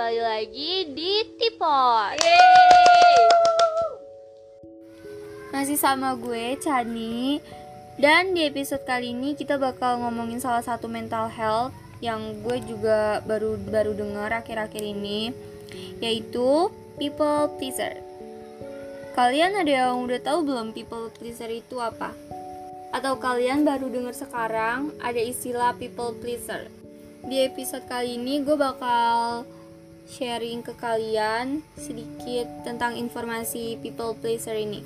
kembali lagi di Tipot Masih sama gue, Chani. Dan di episode kali ini kita bakal ngomongin salah satu mental health Yang gue juga baru baru dengar akhir-akhir ini Yaitu people pleaser. Kalian ada yang udah tahu belum people pleaser itu apa? Atau kalian baru dengar sekarang ada istilah people pleaser? Di episode kali ini gue bakal sharing ke kalian sedikit tentang informasi people pleaser ini.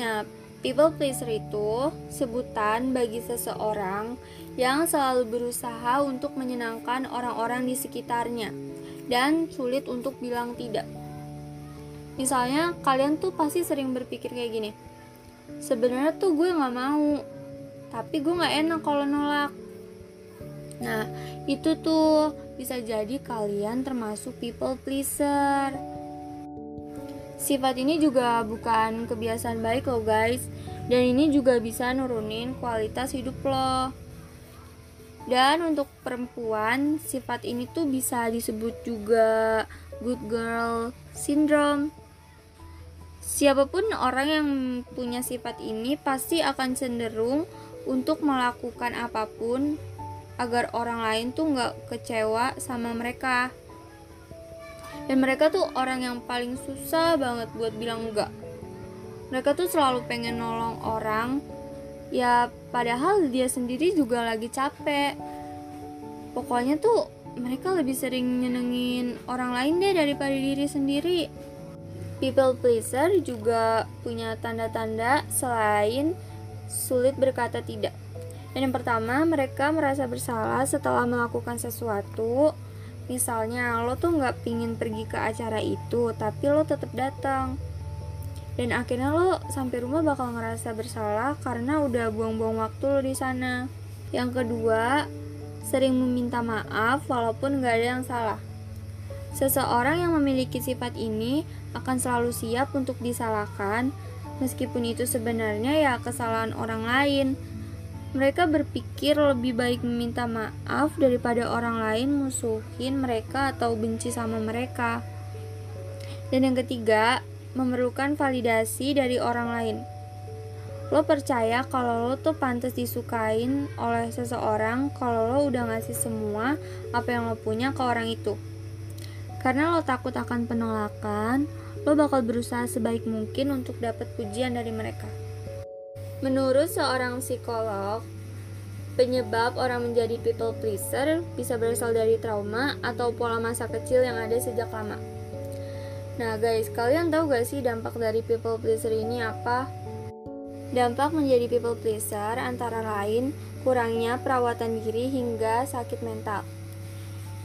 Nah, people pleaser itu sebutan bagi seseorang yang selalu berusaha untuk menyenangkan orang-orang di sekitarnya dan sulit untuk bilang tidak. Misalnya, kalian tuh pasti sering berpikir kayak gini. Sebenarnya tuh gue nggak mau, tapi gue nggak enak kalau nolak Nah, itu tuh bisa jadi kalian termasuk people pleaser. Sifat ini juga bukan kebiasaan baik loh guys. Dan ini juga bisa nurunin kualitas hidup lo. Dan untuk perempuan sifat ini tuh bisa disebut juga good girl syndrome. Siapa pun orang yang punya sifat ini pasti akan cenderung untuk melakukan apa pun agar orang lain tuh nggak kecewa sama mereka. Dan mereka tuh orang yang paling susah banget buat bilang enggak mereka tuh selalu pengen nolong orang. Ya padahal dia sendiri juga lagi capek. Pokoknya tuh mereka lebih sering nyenengin orang lain deh daripada diri sendiri. People pleaser juga punya tanda-tanda selain sulit berkata tidak dan yang pertama, mereka merasa bersalah setelah melakukan sesuatu. Misalnya, lo tuh nggak pingin pergi ke acara itu, tapi lo tetap datang. Dan akhirnya lo sampai rumah bakal ngerasa bersalah karena udah buang-buang waktu lo di sana. Yang kedua, sering meminta maaf walaupun nggak ada yang salah. Seseorang yang memiliki sifat ini akan selalu siap untuk disalahkan, meskipun itu sebenarnya ya kesalahan orang lain mereka berpikir lebih baik meminta maaf daripada orang lain musuhin mereka atau benci sama mereka. Dan yang ketiga, memerlukan validasi dari orang lain. Lo percaya kalau lo tuh pantas disukain oleh seseorang kalau lo udah ngasih semua apa yang lo punya ke orang itu. Karena lo takut akan penolakan, lo bakal berusaha sebaik mungkin untuk dapat pujian dari mereka. Menurut seorang psikolog, penyebab orang menjadi people pleaser bisa berasal dari trauma atau pola masa kecil yang ada sejak lama. Nah guys, kalian tahu gak sih dampak dari people pleaser ini apa? Dampak menjadi people pleaser antara lain kurangnya perawatan diri hingga sakit mental.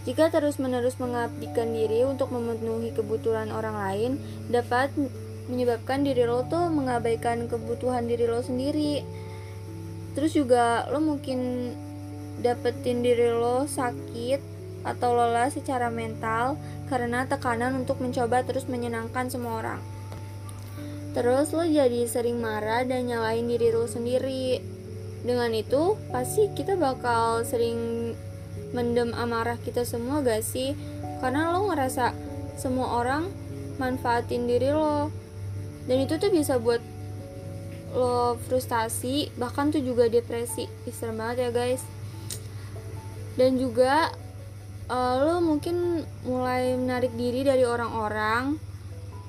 Jika terus-menerus mengabdikan diri untuk memenuhi kebutuhan orang lain, dapat menyebabkan diri lo tuh mengabaikan kebutuhan diri lo sendiri. Terus juga lo mungkin dapetin diri lo sakit atau lelah secara mental karena tekanan untuk mencoba terus menyenangkan semua orang. Terus lo jadi sering marah dan nyalain diri lo sendiri. Dengan itu pasti kita bakal sering mendem amarah kita semua gak sih? Karena lo ngerasa semua orang manfaatin diri lo dan itu tuh bisa buat lo frustasi bahkan tuh juga depresi. Serem banget ya guys. Dan juga uh, lo mungkin mulai menarik diri dari orang-orang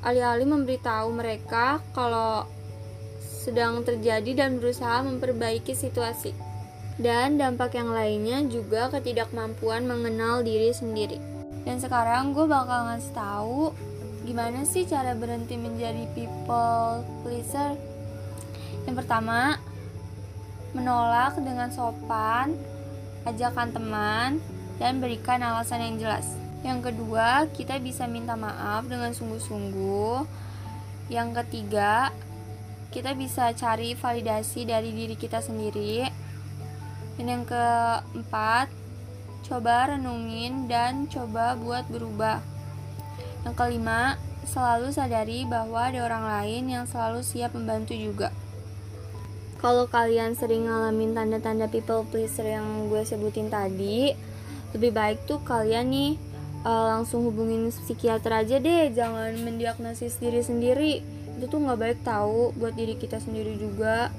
alih-alih memberitahu mereka kalau sedang terjadi dan berusaha memperbaiki situasi. Dan dampak yang lainnya juga ketidakmampuan mengenal diri sendiri. Dan sekarang gue bakal ngasih tahu gimana sih cara berhenti menjadi people pleaser? Yang pertama, menolak dengan sopan, ajakan teman, dan berikan alasan yang jelas. Yang kedua, kita bisa minta maaf dengan sungguh-sungguh. Yang ketiga, kita bisa cari validasi dari diri kita sendiri. Dan yang keempat, coba renungin dan coba buat berubah. Yang kelima, selalu sadari bahwa ada orang lain yang selalu siap membantu juga. Kalau kalian sering ngalamin tanda-tanda people pleaser yang gue sebutin tadi, lebih baik tuh kalian nih uh, langsung hubungin psikiater aja deh. Jangan mendiagnosis diri sendiri. Itu tuh nggak baik tahu buat diri kita sendiri juga.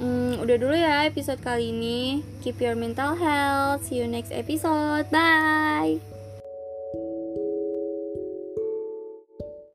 Hmm, udah dulu ya episode kali ini. Keep your mental health. See you next episode. Bye